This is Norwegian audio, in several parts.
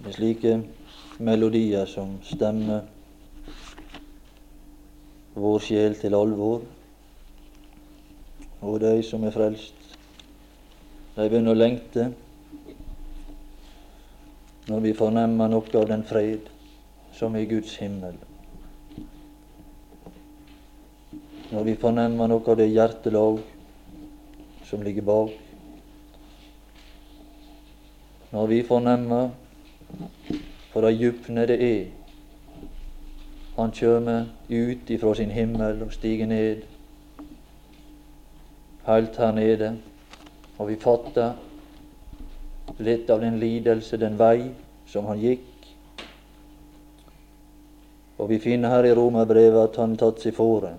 med slike melodier som stemmer vår sjel til alvor. Og de som er frelst, de begynner å lengte når vi fornemmer noe av den fred som er Guds himmel. Når vi fornemmer noe av det hjertelag som ligger bak. Når vi fornemmer for det djupne det er han kjem ut ifra sin himmel og stiger ned heilt her nede, og vi fatter litt av den lidelse, den vei som han gikk. Og vi finner her i Romerbrevet at han tatt seg fore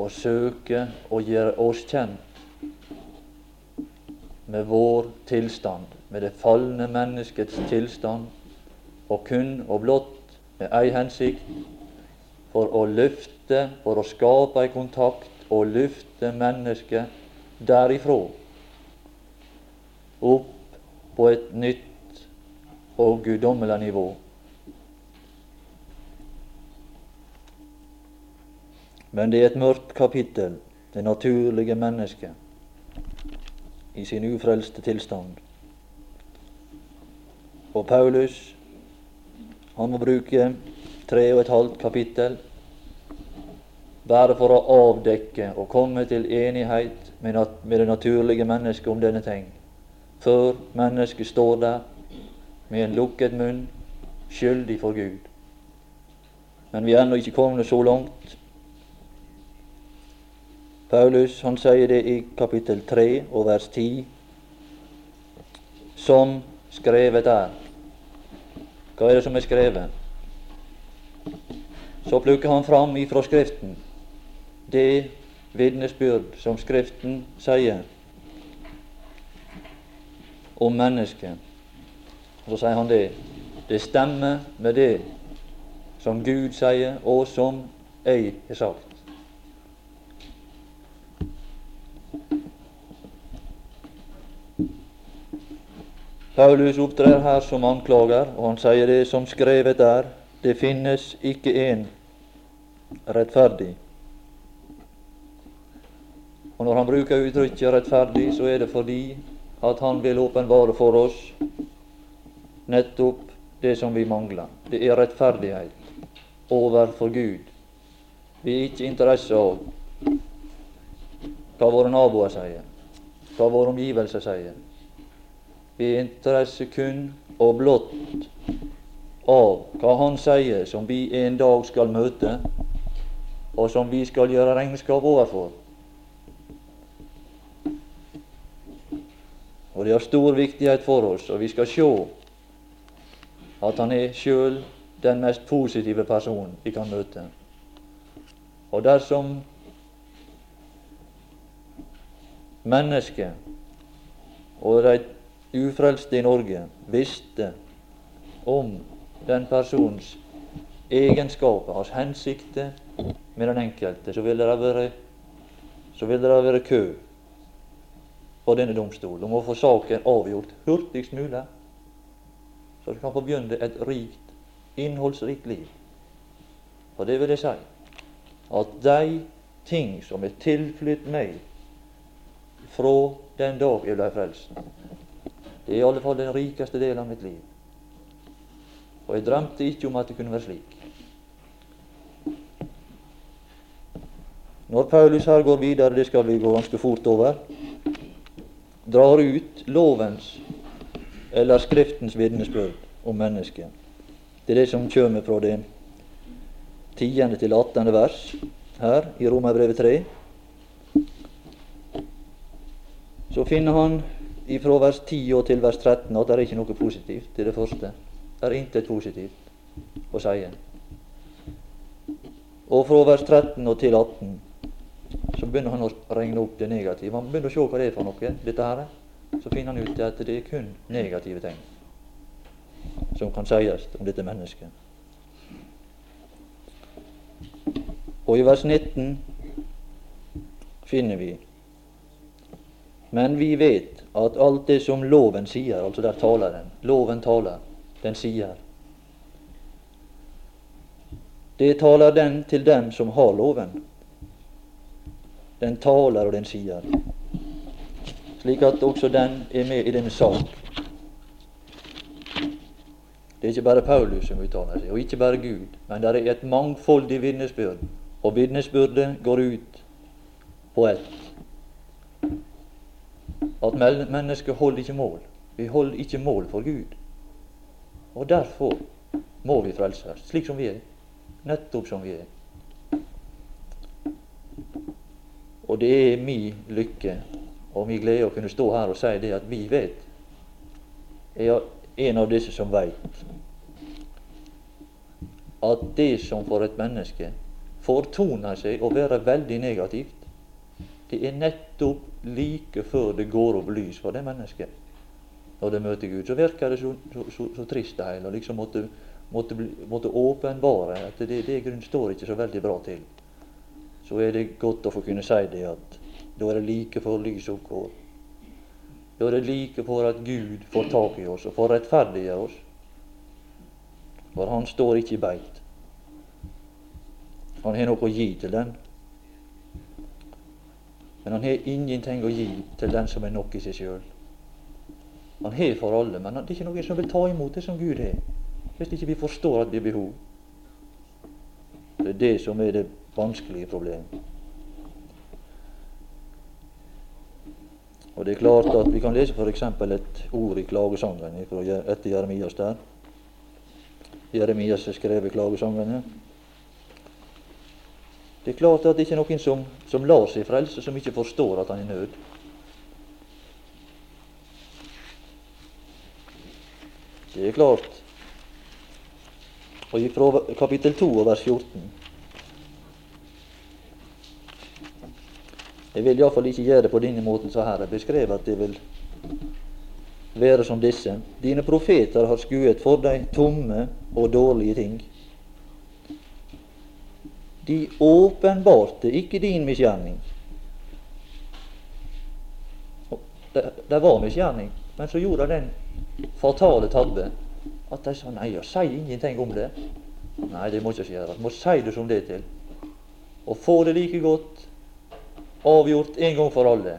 å søke å gjøre oss kjent med vår tilstand, med det falne menneskets tilstand, og kun og blott med ei hensikt for å løfte, for å skape ei kontakt og løfte mennesket derifra opp på et nytt og guddommelig nivå. Men det er et mørkt kapittel, det naturlige mennesket i sin ufrelste tilstand. Og Paulus han må bruke tre og et halvt kapittel bare for å avdekke og komme til enighet med, det naturlige mennesket om denne ting før mennesket står der med en lukket munn, skyldig for Gud. Men vi er ennå ikke kommet så langt. Paulus han sier det i kapittel 3 og vers 10, som skrevet er. Hva er det som er skrevet? Så plukker han fram ifra Skriften det vitnesbyrd som Skriften sier om mennesket. Så sier han det. Det stemmer med det som Gud sier, og som jeg har sagt. Paulus opptrer her som anklager, og han sier det som skrevet er. Det finnes ikke en rettferdig. Og Når han bruker uttrykket 'rettferdig', så er det fordi at han vil åpenbare for oss nettopp det som vi mangler. Det er rettferdighet overfor Gud. Vi er ikke interesse av hva våre naboer sier, hva våre omgivelser sier. Vi er interesse kun og blott av hva Han sier, som vi en dag skal møte, og som vi skal gjøre regnskap overfor. Og det har stor viktighet for oss, og vi skal se at han er sjøl den mest positive personen vi kan møte. Og dersom mennesket og de ufrelste i Norge visste om den persons egenskaper, hans hensikter med den enkelte, så ville det være, så ville det være kø for denne domstolen om å få saken avgjort hurtigst mulig, så du kan få begynne et rikt, innholdsrikt liv. For det vil jeg si at de ting som er tilflytt meg fra den dag jeg ble frelst, det er i alle fall den rikeste delen av mitt liv. Og jeg drømte ikke om at det kunne være slik. Når Paulus her går videre, det skal vi gå ganske fort over, drar ut lovens eller Skriftens vitnesbyrd om mennesket. Det er det som kommer fra det tiende til attende vers her i Romerbrevet 3. Så finner han ifra vers 10 og til vers 13 at det er ikke noe positivt i det første. Det er intet positivt å si. Og fra vers 13 og til 18 så begynner han å regne opp det negative. Han begynner å se hva det er for noe, dette her. Så finner han ut at det er kun negative ting som kan sies om dette mennesket. Og i vers 19 finner vi Men vi vet at alt det som loven sier, altså der taler den, loven taler, den sier. Det taler den til dem som har loven. Den taler og den sier. Slik at også den er med i denne sak. Det er ikke bare Paulus som uttaler seg, og ikke bare Gud, men det er et mangfoldig vitnesbyrd. Og vitnesbyrdet går ut på ett. At mennesket holder ikke mål. Vi holder ikke mål for Gud. Og derfor må vi frelses, slik som vi er. Nettopp som vi er. Og det er min lykke og min glede å kunne stå her og si det at vi vet. Jeg er en av disse som veit at det som for et menneske fortoner seg å være veldig negativt, det er nettopp like før det går opp lys for det mennesket. Når det møter Gud, så virker det så, så, så, så trist det hele. Liksom måtte, måtte, måtte åpenbare at det, det grunn står ikke så veldig bra til. Så er det godt å få kunne si det at da er det like for lyset oppgår. Da er det like for at Gud får tak i oss og får rettferdiggjøre oss. For han står ikke i beit. Han har noe å gi til den. Men han har ingenting å gi til den som er nok i seg sjøl. Han har for alle, men det er ikke noen som vil ta imot det som Gud har, hvis ikke vi forstår at vi har behov. Det er det som er det vanskelige problemet. Og det er klart at Vi kan lese f.eks. et ord i klagesangene etter Jeremias der. Jeremias har skrevet klagesangene. Det er klart at det ikke er noen som, som lar seg frelse, som ikke forstår at han er nød. Det er klart. Og fra kapittel 2 og vers 14 Jeg vil iallfall ikke gjøre det på denne måten som her er beskrevet, at det vil være som disse. Dine profeter har skuet for deg tomme og dårlige ting de åpenbarte ikke din misgjerning. Det, det var misgjerning, men så gjorde den fatale tabbe at de sa nei, og si ingenting om det. Nei, det må ikke gjøres. Må si det som det til. Og få det like godt avgjort en gang for alle.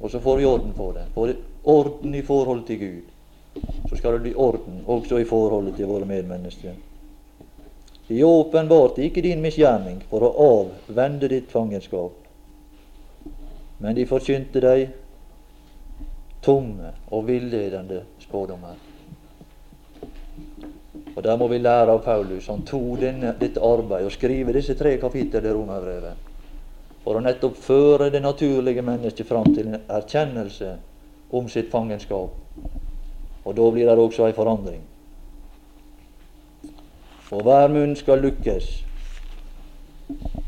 Og så får vi orden på det. Får orden i forhold til Gud. Så skal det bli orden også i forholdet til våre medmennesker. De åpenbarte ikke din misgjerning for å avvende ditt fangenskap, men de forkynte deg tomme og villedende spådommer. Og Der må vi lære av Paulus. Han tok denne, dette arbeidet og skrive disse tre kapitler i Romerbrevet for å nettopp føre det naturlige mennesket fram til en erkjennelse om sitt fangenskap. Og da blir det også ei forandring. Og hver munn skal lukkes.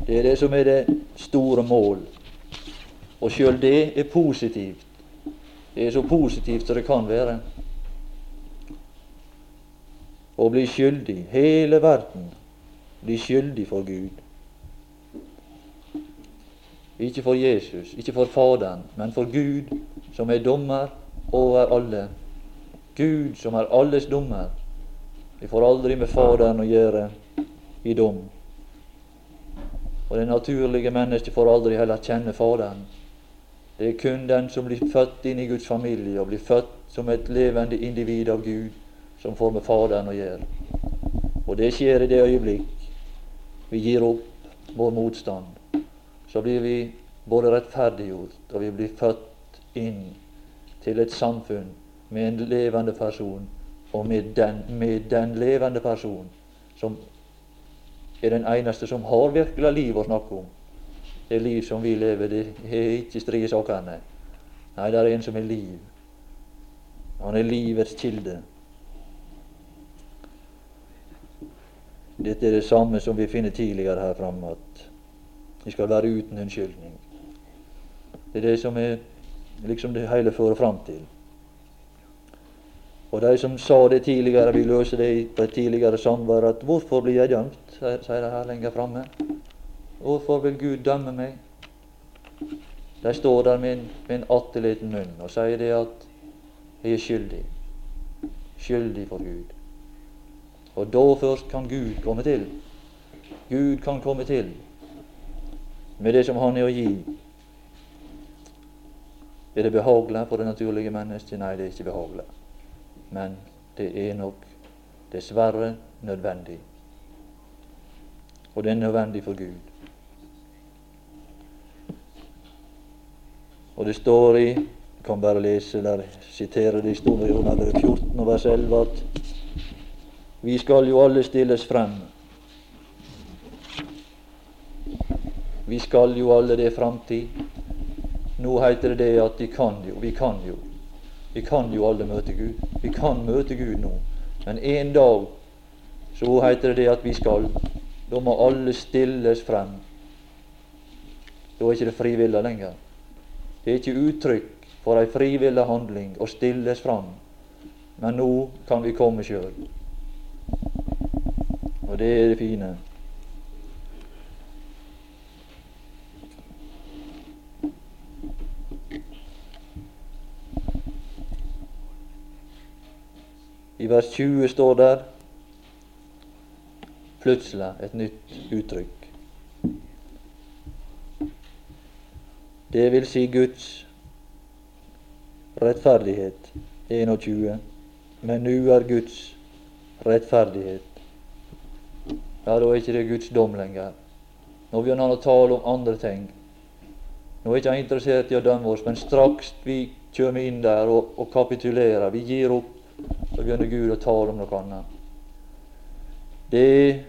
Det er det som er det store mål. Og sjøl det er positivt. Det er så positivt som det kan være. Å bli skyldig, hele verden, bli skyldig for Gud. Ikke for Jesus, ikke for Faderen, men for Gud, som er dommer over alle. Gud som er alles dommer. Vi får aldri med Faderen å gjøre i dom. Og det naturlige mennesket får aldri heller kjenne Faderen. Det er kun den som blir født inn i Guds familie og blir født som et levende individ av Gud, som får med Faderen å gjøre. Og det skjer i det øyeblikk vi gir opp vår motstand. Så blir vi både rettferdiggjort, og vi blir født inn til et samfunn med en levende person og med den, med den levende person som er den eneste som har virkelig liv å snakke om. Det liv som vi lever, det er ikke stridsakene. Nei, det er en som er liv. Han er livets kilde. Dette er det samme som vi finner tidligere her framme, at vi skal være uten unnskyldning. Det er det som er liksom det hele fører fram til. Og de som sa det tidligere, vi løser det på et tidligere samvær, at 'Hvorfor blir jeg dømt?' sier de her lenger framme. 'Hvorfor vil Gud dømme meg?' De står der med en, med en atteliten munn og sier det at 'jeg er skyldig'. skyldig for Gud. Og da først kan Gud komme til. Gud kan komme til med det som Han er å gi. Er det behagelig for det naturlige mennesket? Nei, det er ikke behagelig. Men det er nok dessverre nødvendig. Og det er nødvendig for Gud. Og det står i jeg kan bare lese eller sitere det i Romerbrevet 14 og vers 11 at vi skal jo alle stilles frem. Vi skal jo alle det framtid. Nå heter det det at de kan jo, vi kan jo. Vi kan jo alle møte Gud. Vi kan møte Gud nå. Men en dag så heter det det at vi skal. Da må alle stilles frem. Da er ikke det frivillig lenger. Det er ikke uttrykk for ei frivillig handling å stilles fram. Men nå kan vi komme sjøl. Og det er det fine. I vers 20 står der plutselig et nytt uttrykk. Det vil si Guds rettferdighet. 21. Men nu er Guds rettferdighet. Ja, da er ikke det Guds dom lenger. Nå begynner han å tale om andre ting. Nå er ikke han interessert i å dømme oss, men straks vi kommer inn der og, og kapitulerer, vi gir opp så begynner Gud å tale om noe annet. Det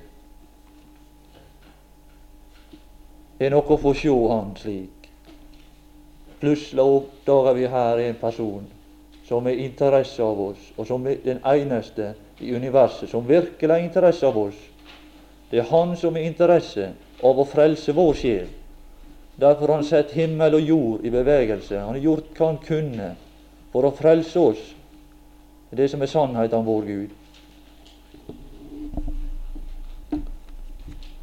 er noe å få se Han slik. Plutselig oppdager vi her en person som er interesse av oss, og som er den eneste i universet som virkelig har interesse av oss. Det er Han som har interesse av å frelse vår sjel. Derfor har Han sett himmel og jord i bevegelse. Han har gjort hva Han kunne for å frelse oss det er det som er sannheten om vår Gud.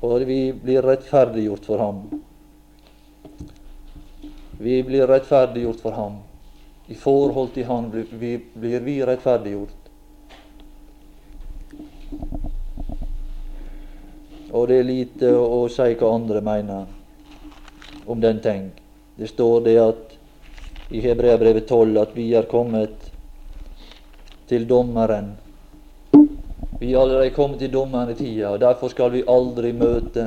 Og vi blir rettferdiggjort for ham. Vi blir rettferdiggjort for ham. I forhold til han blir vi, rettferdiggjort. Og det er lite å si hva andre mener om den ting. Det står det at i Hebreabrevet 12 at vi er kommet til dommeren. Vi er allerede kommet til dommeren i tida, og derfor skal vi aldri møte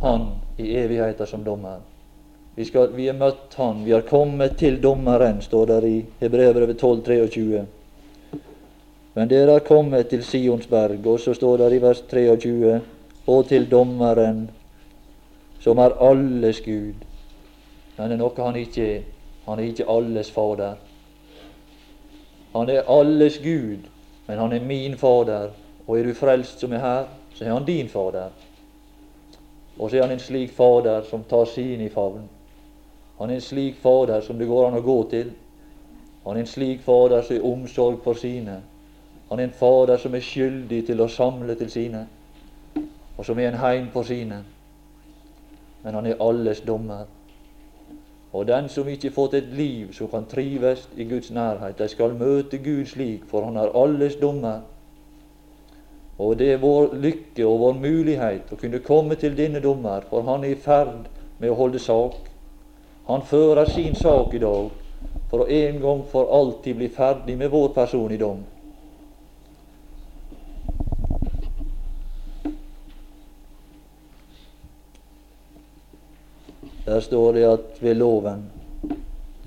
Han i evigheter som dommer. Vi, skal, vi har møtt Han, vi har kommet til dommeren, står der i Hebrevet 12, 23. Men dere har kommet til Sionsberg, og så står det i vers 23, og til dommeren, som er alles Gud. Men det er noe han ikke er. Han er ikke alles Fader. Han er alles Gud, men han er min Fader. Og er du frelst som er her, så er han din Fader. Og så er han en slik Fader som tar sine i favn. Han er en slik Fader som det går an å gå til. Han er en slik Fader som er omsorg for sine. Han er en Fader som er skyldig til å samle til sine, og som er en heim for sine. Men han er alles dommer. Og den som ikke har fått et liv som kan trives i Guds nærhet, de skal møte Gud slik, for Han er alles dommer. Og det er vår lykke og vår mulighet å kunne komme til denne dommer, for han er i ferd med å holde sak. Han fører sin sak i dag for å en gang for alltid bli ferdig med vår person i dom. Der står det at ved loven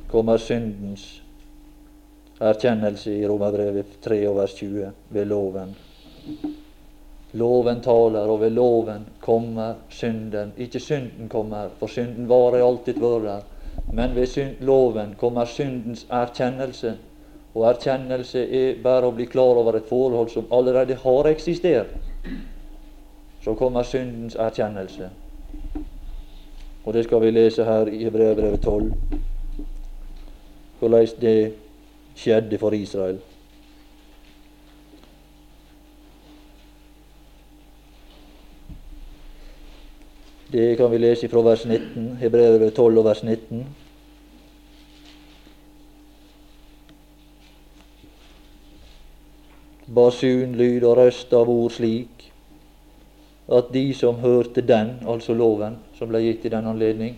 kommer syndens erkjennelse i Romerbrevet 3 og vers 20. Ved loven. Loven taler, og ved loven kommer synden. Ikke synden kommer, for synden varer alltid vært der. Men ved synd, loven kommer syndens erkjennelse. Og erkjennelse er bare å bli klar over et forhold som allerede har eksistert. Så kommer syndens erkjennelse. Og det skal vi lese her i Hebreabrevet 12, hvordan det skjedde for Israel. Det kan vi lese fra vers 19, Hebreabrevet 12 og vers 19. basunlyd og røst av ord slik at de som hørte den, altså loven som ble gitt i den anledning,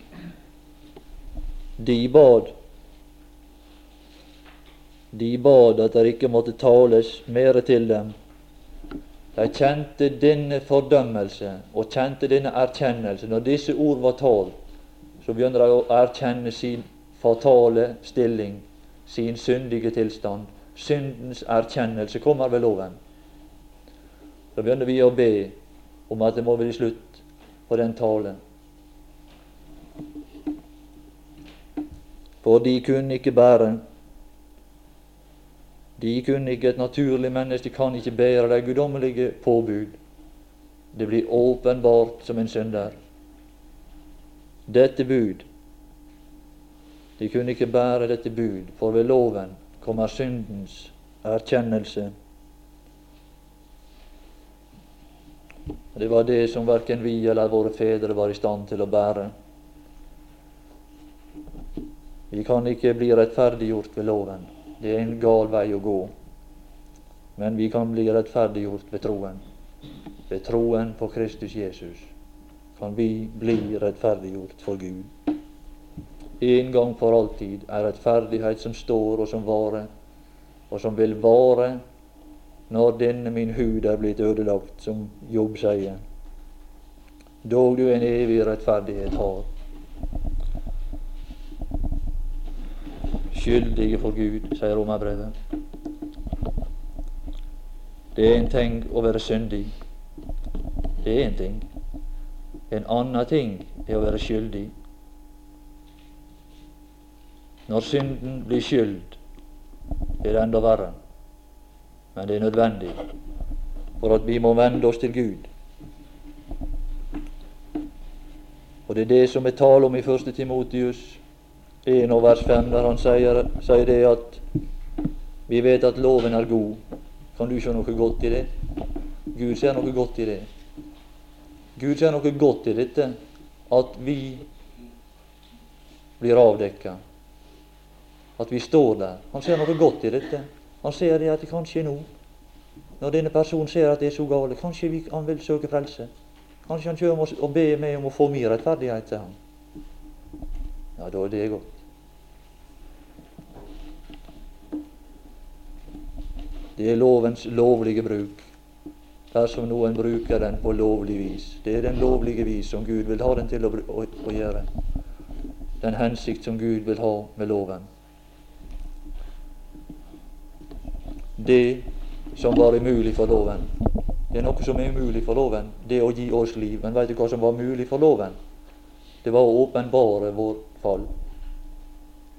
de bad de bad at det ikke måtte tales mere til dem. De kjente denne fordømmelse og kjente denne erkjennelse. Når disse ord var talt, så begynner de å erkjenne sin fatale stilling, sin syndige tilstand. Syndens erkjennelse kommer ved loven. Så begynner vi å be om at det må bli slutt på den talen. For de kunne ikke bære De kunne ikke et naturlig menneske kan ikke bære de guddommelige påbud. Det blir åpenbart som en synder. Dette bud De kunne ikke bære dette bud, for ved loven kommer syndens erkjennelse. Det var det som verken vi eller våre fedre var i stand til å bære. Vi kan ikke bli rettferdiggjort ved loven. Det er en gal vei å gå. Men vi kan bli rettferdiggjort ved troen. Ved troen på Kristus Jesus kan vi bli rettferdiggjort for Gud. En gang for alltid er rettferdighet som står og som varer, og som vil vare når denne min hud er blitt ødelagt, som Jobb sier. Dog du en evig rettferdighet har. Skyldige for Gud, sier romerbrevet. Det er en ting å være syndig. Det er en ting. En annen ting er å være skyldig. Når synden blir skyld, er det enda verre. Men det er nødvendig for at vi må vende oss til Gud. Og det er det som er tale om i 1. Timotius 1 og vers 5, der han sier, sier det at vi vet at loven er god. Kan du se noe godt i det? Gud ser noe godt i det. Gud ser noe godt i dette, at vi blir avdekka. At vi står der. Han ser noe godt i dette. Han ser det at det kanskje nå, når denne personen ser at det er så galt, kanskje vi, han vil søke frelse. Kanskje han kommer og ber meg om å få min rettferdighet til ham. Ja, da er det godt. Det er lovens lovlige bruk. Dersom noen bruker den på lovlig vis. Det er den lovlige vis som Gud vil ha den til å, å, å gjøre. Den hensikt som Gud vil ha med loven. det som var umulig for loven. Det er noe som er umulig for loven, det å gi oss liv. Men veit du hva som var mulig for loven? Det var å åpenbare vår fall.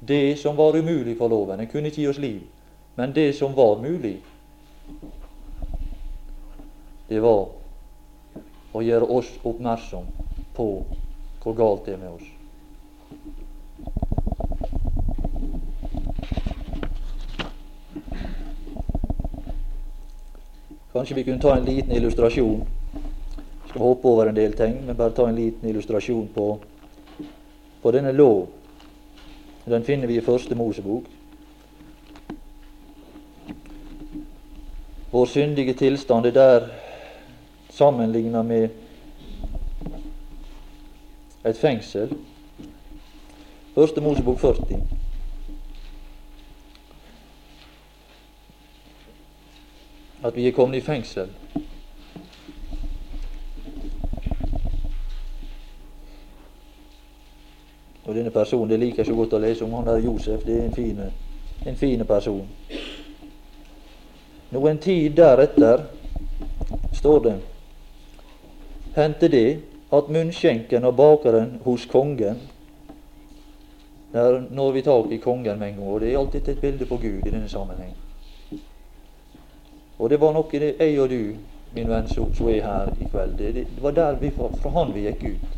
Det som var umulig for loven, den kunne ikke gi oss liv. Men det som var mulig, det var å gjøre oss oppmerksom på hvor galt det er med oss. Kanskje vi kunne ta en liten illustrasjon. Jeg skal hoppe over en del ting, men bare ta en liten illustrasjon på, på denne lov. Den finner vi i Første Mosebok. Vår syndige tilstand er der sammenligna med et fengsel. Første Mosebok 40. at vi er kommet i fengsel. Og denne personen, det liker jeg så godt å lese om. Han der Josef, det er en fin, person. Noen tid deretter står det hendte det at munnskjenken og bakeren hos kongen Der når vi tak i kongen med en gang, og det er alltid et bilde på Gud i denne sammenheng. Og det var noe det jeg og du, min venn, som er her i kveld. Det, det var der vi, fra han vi gikk ut.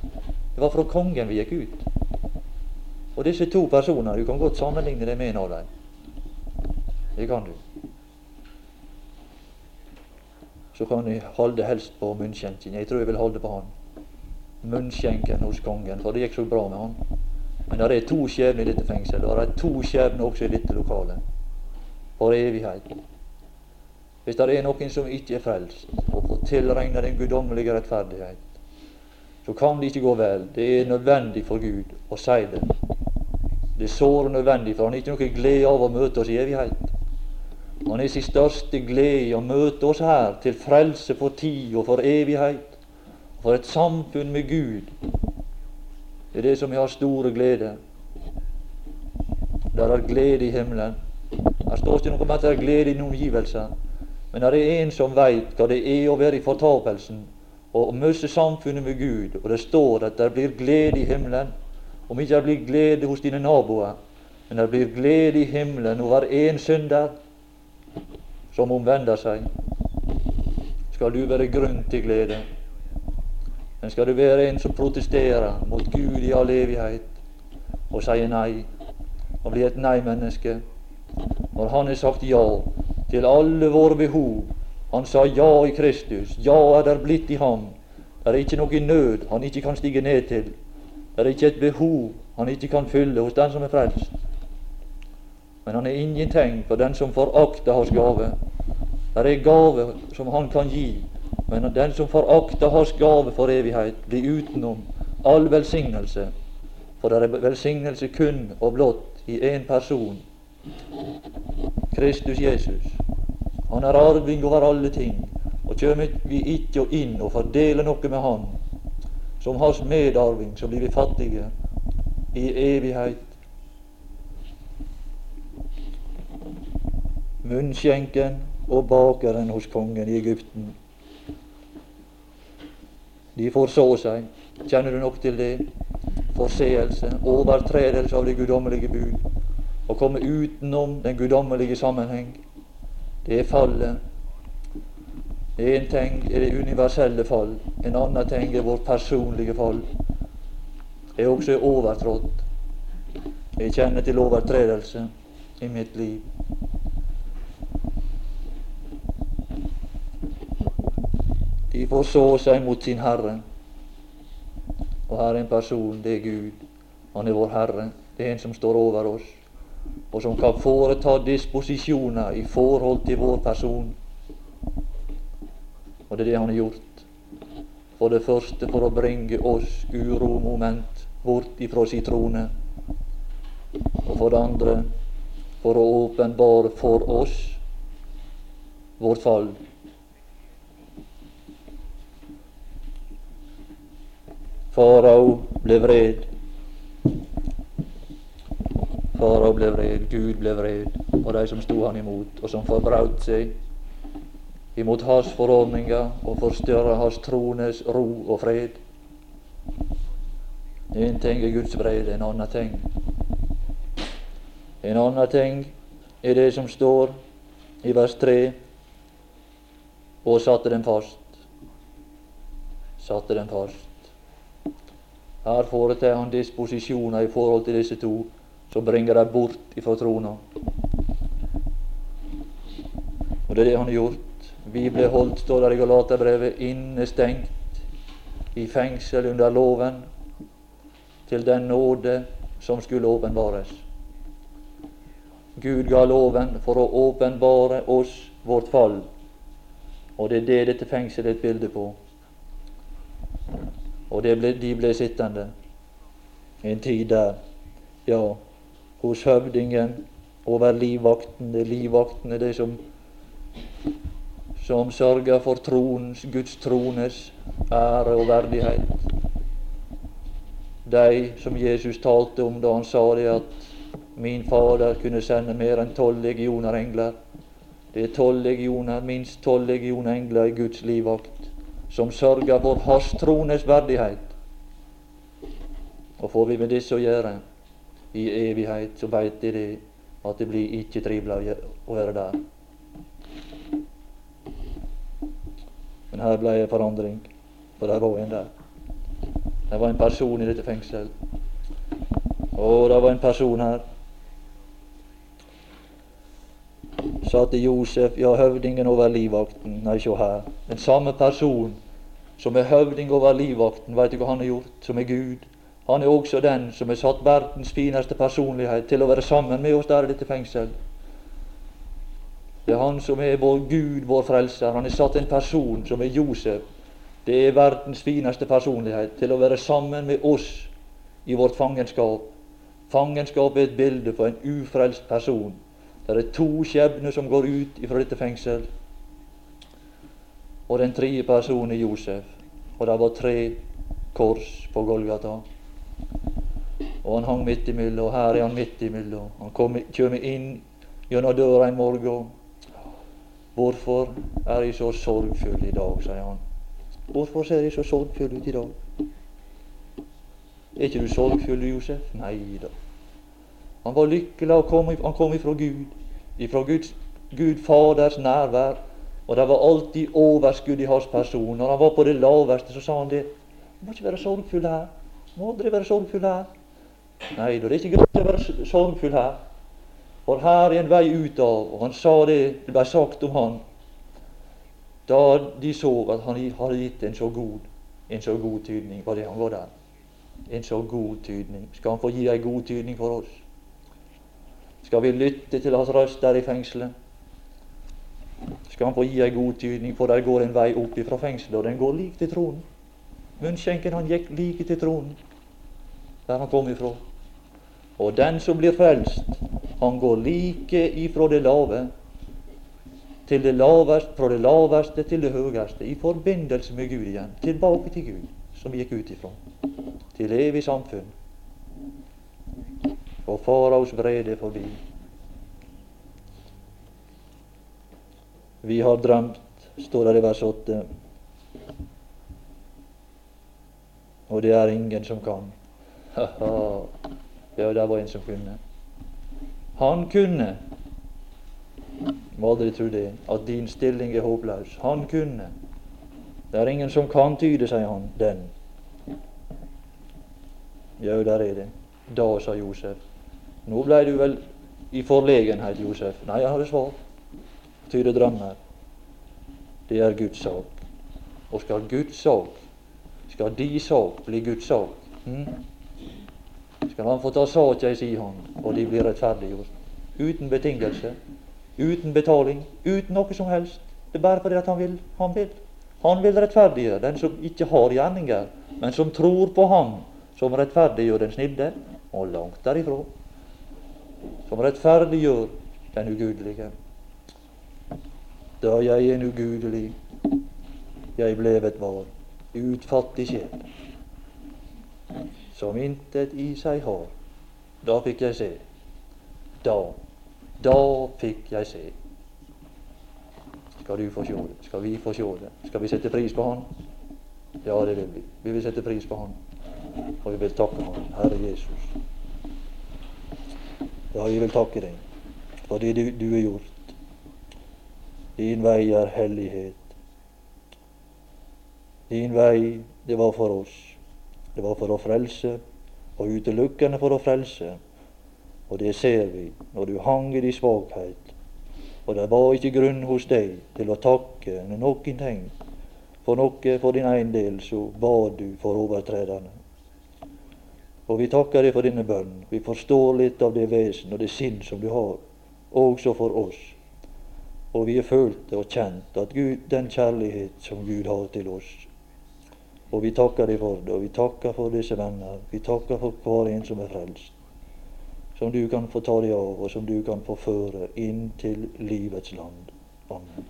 Det var fra kongen vi gikk ut. Og disse to personer, du kan godt sammenligne det med en av dem. Det kan du. Så kan du holde helst på munnskjenken. Jeg tror jeg vil holde på han. Munnskjenken hos kongen, for det gikk så bra med han. Men det er to skjebner i dette fengselet, det er to skjebner også i dette lokalet. For evighet. hvis det er noen som ikke er frelst, og får tilregna den guddommelige rettferdighet, så kan det ikke gå vel. Det er nødvendig for Gud å si det. Det er såre nødvendig, for han har ikke noe glede av å møte oss i evighet. Han er sin største glede å møte oss her til frelse for tid og for evighet. og For et samfunn med Gud. Det er det som vi har store glede. Der er glede i himmelen. Her står ikke noe om at det er glede i omgivelser. Men det er en som veit hva det er å være i fortapelsen og miste samfunnet med Gud. Og det står at det blir glede i himmelen. Om ikke det blir glede hos dine naboer, men det blir glede i himmelen over én synder som omvender seg. Skal du være grunn til glede. Men skal du være en som protesterer mot Gud i all evighet og sier nei, og blir et nei-menneske, når Han har sagt ja til alle våre behov. Han sa ja i Kristus. Ja er der blitt i ham. Det er ikke noe nød han ikke kan stige ned til. Det er ikke et behov han ikke kan fylle hos den som er frelst. Men han er ingenting for den som forakter hans gave. Det er gave som han kan gi, men den som forakter hans gave for evighet, blir utenom all velsignelse. For det er velsignelse kun og blott i én person, Kristus Jesus. Han er arving over alle ting. Og kjem vi ikke inn og fordeler noe med Han, som hans medarving, så blir vi fattige i evighet. Munnskjenken og bakeren hos kongen i Egypten. De forså seg. Kjenner du nok til det? Forseelse, overtredelse av det guddommelige bud. Å komme utenom den guddommelige sammenheng. Det er fallet. En ting er det universelle fall, en annen ting er vårt personlige fall. Jeg er også overtrådt. Jeg kjenner til overtredelse i mitt liv. De forså seg mot sin Herre. Og her er en person, det er Gud. Han er vår Herre. Det er en som står over oss og som kan foreta disposisjoner i forhold til vår person. Og det er det han har gjort. For det første for å bringe oss uromoment bort ifra sin trone. Og for det andre for å åpenbare for oss vårt fall. Farao ble vred Farao ble vred, Gud ble vred, og de som sto han imot, og som forbraut seg imot hans forordninger og forstyrra hans trones ro og fred. En ting er Guds vrede, en annen ting. En annen ting er det som står i vers 3 og satte dem fast. Satte dem fast. Her foretar han disposisjoner i forhold til disse to som bringer dem bort ifra trona. Og det er det han har gjort. Vi ble holdt, står der i Galaterbrevet, innestengt i fengsel under loven til den nåde som skulle åpenbares. Gud ga loven for å åpenbare oss vårt fall, og det er det dette fengselet er et bilde på. Og ble, de ble sittende en tid der. Ja, hos høvdingen over livvaktene. Livvaktene, livvakten det som, som sørger for tronens, Guds trones ære og verdighet. De som Jesus talte om da han sa det at min Fader kunne sende mer enn tolv legioner engler. Det er tolv legioner, minst tolv legioner engler i Guds livvakt, som sørger for Hans trones verdighet. Og får vi med disse å gjøre, i evighet, så veit de det at det blir ikke trivelig å være der. Men her ble det forandring, for det var en der. Det var en person i dette fengselet. Og det var en person her. Sa til Josef, ja, høvdingen over livvakten. Nei, se her. Den samme person som er høvding over livvakten, veit du hva han har gjort? Som er Gud. Han er også den som har satt verdens fineste personlighet til å være sammen med oss der i dette fengsel. Det er Han som er vår Gud, vår frelser. Han har satt en person som er Josef. Det er verdens fineste personlighet til å være sammen med oss i vårt fangenskap. Fangenskap er et bilde på en ufrelst person. Det er to skjebner som går ut fra dette fengsel. Og den tredje personen er Josef. Og det var tre kors på Golgata. Og han hang midt imellom, og her er han midt imellom. Han kommer inn gjennom døra en morgen. Hvorfor er jeg så sorgfull i dag, sier han. Hvorfor ser jeg så sorgfull ut i dag? Er ikke du sorgfull, Josef? Nei da. Han var lykkelig, og kom, han kom ifra Gud, ifra Guds, Gud Faders nærvær. Og det var alltid overskudd i hans person. Når han var på det laveste, så sa han det. Du må ikke være sorgfull her. Du må aldri være sorgfull her. Nei det er ikke greit å være sorgfull her. For her er en vei ut av. Og han sa det, det ble sagt om han da de så at han hadde gitt en så god, en så god tydning. Var det han var der? En så god tydning. Skal han få gi ei god tydning for oss? Skal vi lytte til hans røst der i fengselet? Skal han få gi ei god tydning, for der går en vei opp fra fengselet, og den går lik til tronen. Munnskjenken han gikk like til tronen, der han kom ifra. Og den som blir frelst, han går like ifra det lave til det laveste, fra det laveste til det høyeste, i forbindelse med Gud igjen. Tilbake til Gud, som vi gikk ut ifra. Til evig samfunn. Og faraos vrede forbi. Vi har drømt, står det i vers 8. Og det er ingen som kan. ja, det var en som kunne. Han kunne. Må aldri tro det, at din stilling er håpløs. Han kunne. Det er ingen som kan tyde, sier han, den. Jau, der er det. Da, sa Josef. Nå blei du vel i forlegenhet, Josef. Nei, jeg hadde svar. Tyde drømmer. Det er Guds sak. Og skal Guds sak, skal de sak bli Guds sak, hm? skal han få ta saka i si hånd, og de blir rettferdiggjort. Uten betingelse, uten betaling, uten noe som helst. Det er bare fordi at han vil. Han vil. Han vil rettferdiggjøre den som ikke har gjerninger, men som tror på Ham som rettferdiggjør den snille, og langt derifra. Som rettferdiggjør den ugudelige. Da jeg en ugudelig, jeg blevet var, utfattig sjel, som intet i seg har. Da fikk jeg se. Da, da fikk jeg se. Skal du få se det? Skal vi få se det? Skal vi sette pris på Han? Ja, det vil vi. Vi vil sette pris på Han. Og vi vil takke Han, Herre Jesus. Ja, vi vil takke deg for det du, du har gjort. Din vei er hellighet. Din vei, det var for oss. Det var for å frelse, og utelukkende for å frelse. Og det ser vi når du hang i din svakhet. Og det var ikke grunn hos deg til å takke noen ting. For noe for din egen del så bad du for overtrederne. Og vi takker deg for denne bønn. Vi forstår litt av det vesen og det sinn som du har, også for oss. Og vi har følt og kjent at Gud, den kjærlighet som Gud har til oss. Og vi takker deg for det, og vi takker for disse venner. Vi takker for hver en som er frelst. Som du kan få ta deg av, og som du kan få føre inn til livets land. Amen.